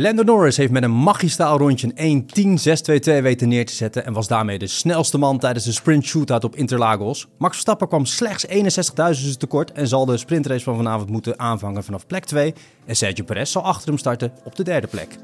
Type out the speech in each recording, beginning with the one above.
Lando Norris heeft met een magistraal rondje een 1.10.622 weten neer te zetten en was daarmee de snelste man tijdens de sprint shootout op Interlagos. Max Verstappen kwam slechts 61.000 tekort en zal de sprintrace van vanavond moeten aanvangen vanaf plek 2. En Sergio Perez zal achter hem starten op de derde plek.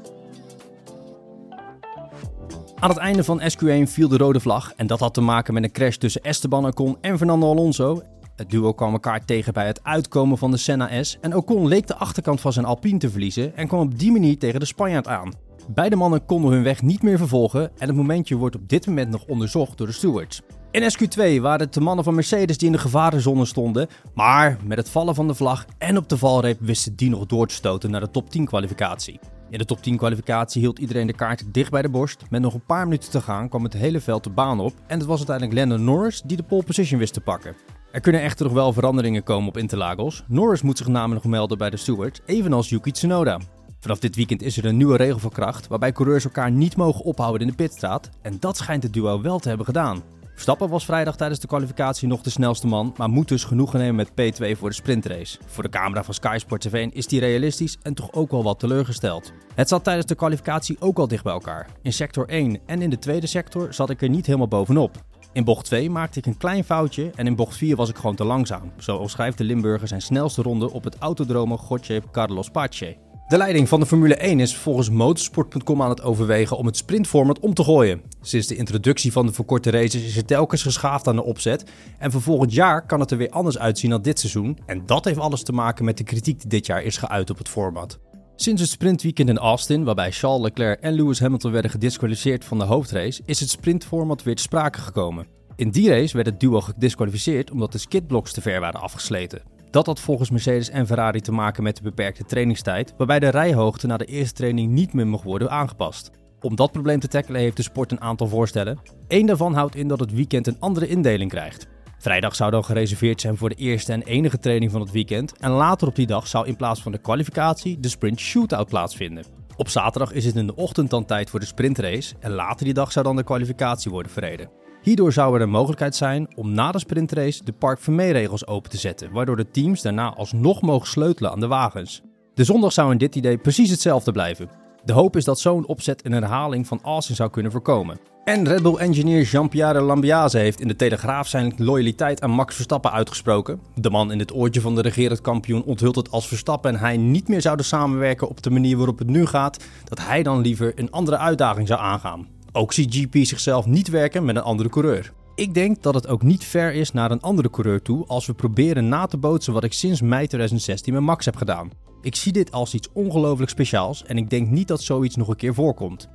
Aan het einde van SQ1 viel de rode vlag en dat had te maken met een crash tussen Esteban Ocon en Fernando Alonso. Het duo kwam elkaar tegen bij het uitkomen van de Senna S en Ocon leek de achterkant van zijn Alpine te verliezen en kwam op die manier tegen de Spanjaard aan. Beide mannen konden hun weg niet meer vervolgen en het momentje wordt op dit moment nog onderzocht door de stewards. In SQ2 waren het de mannen van Mercedes die in de gevarenzone stonden, maar met het vallen van de vlag en op de valreep wisten die nog door te stoten naar de top 10 kwalificatie. In de top 10 kwalificatie hield iedereen de kaart dicht bij de borst. Met nog een paar minuten te gaan kwam het hele veld de baan op en het was uiteindelijk Lando Norris die de pole position wist te pakken. Er kunnen echter nog wel veranderingen komen op Interlagos. Norris moet zich namelijk nog melden bij de steward, evenals Yuki Tsunoda. Vanaf dit weekend is er een nieuwe regel van kracht waarbij coureurs elkaar niet mogen ophouden in de pitstraat en dat schijnt het duo wel te hebben gedaan. Verstappen was vrijdag tijdens de kwalificatie nog de snelste man, maar moet dus genoegen nemen met P2 voor de sprintrace. Voor de camera van Sky Sport TV is die realistisch en toch ook wel wat teleurgesteld. Het zat tijdens de kwalificatie ook al dicht bij elkaar. In sector 1 en in de tweede sector zat ik er niet helemaal bovenop. In bocht 2 maakte ik een klein foutje en in bocht 4 was ik gewoon te langzaam. Zo omschrijft de Limburger zijn snelste ronde op het autodrome Gotje Carlos Pace. De leiding van de Formule 1 is volgens motorsport.com aan het overwegen om het sprintformat om te gooien. Sinds de introductie van de verkorte races is er telkens geschaafd aan de opzet. En voor volgend jaar kan het er weer anders uitzien dan dit seizoen. En dat heeft alles te maken met de kritiek die dit jaar is geuit op het format. Sinds het sprintweekend in Austin, waarbij Charles Leclerc en Lewis Hamilton werden gedisqualificeerd van de hoofdrace, is het sprintformat weer te sprake gekomen. In die race werd het duo gedisqualificeerd omdat de skidblocks te ver waren afgesleten. Dat had volgens Mercedes en Ferrari te maken met de beperkte trainingstijd, waarbij de rijhoogte na de eerste training niet meer mag worden aangepast. Om dat probleem te tackelen heeft de sport een aantal voorstellen. Eén daarvan houdt in dat het weekend een andere indeling krijgt. Vrijdag zou dan gereserveerd zijn voor de eerste en enige training van het weekend. En later op die dag zou in plaats van de kwalificatie de sprint shootout plaatsvinden. Op zaterdag is het in de ochtend dan tijd voor de sprintrace en later die dag zou dan de kwalificatie worden verreden. Hierdoor zou er een mogelijkheid zijn om na de sprintrace de Park Vermeer-regels open te zetten, waardoor de teams daarna alsnog mogen sleutelen aan de wagens. De zondag zou in dit idee precies hetzelfde blijven. De hoop is dat zo'n opzet een herhaling van Austin zou kunnen voorkomen. En Red Bull-engineer Jean-Pierre Lambiase heeft in de Telegraaf zijn loyaliteit aan Max Verstappen uitgesproken. De man in het oortje van de regerend kampioen onthult het als Verstappen en hij niet meer zouden samenwerken op de manier waarop het nu gaat, dat hij dan liever een andere uitdaging zou aangaan. Ook ziet GP zichzelf niet werken met een andere coureur. Ik denk dat het ook niet fair is naar een andere coureur toe als we proberen na te bootsen wat ik sinds mei 2016 met Max heb gedaan. Ik zie dit als iets ongelooflijk speciaals en ik denk niet dat zoiets nog een keer voorkomt.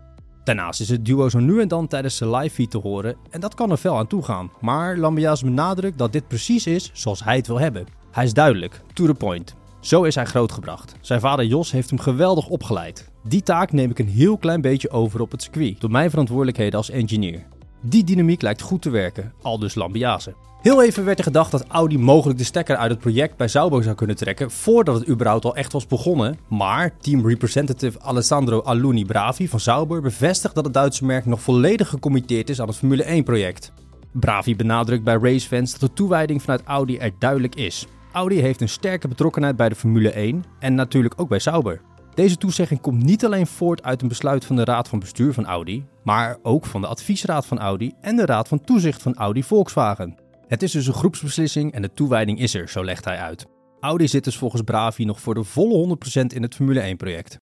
Daarnaast is het duo zo nu en dan tijdens de live feed te horen en dat kan er fel aan toe gaan. Maar Lambias benadrukt dat dit precies is zoals hij het wil hebben. Hij is duidelijk, to the point. Zo is hij grootgebracht. Zijn vader Jos heeft hem geweldig opgeleid. Die taak neem ik een heel klein beetje over op het circuit, door mijn verantwoordelijkheden als engineer. Die dynamiek lijkt goed te werken, al dus Lambiase. Heel even werd er gedacht dat Audi mogelijk de stekker uit het project bij Sauber zou kunnen trekken voordat het überhaupt al echt was begonnen. Maar team representative Alessandro Aluni Bravi van Sauber bevestigt dat het Duitse merk nog volledig gecommitteerd is aan het Formule 1 project. Bravi benadrukt bij racefans dat de toewijding vanuit Audi er duidelijk is. Audi heeft een sterke betrokkenheid bij de Formule 1 en natuurlijk ook bij Sauber. Deze toezegging komt niet alleen voort uit een besluit van de Raad van Bestuur van Audi, maar ook van de Adviesraad van Audi en de Raad van Toezicht van Audi Volkswagen. Het is dus een groepsbeslissing en de toewijding is er, zo legt hij uit. Audi zit dus volgens Bravi nog voor de volle 100% in het Formule 1-project.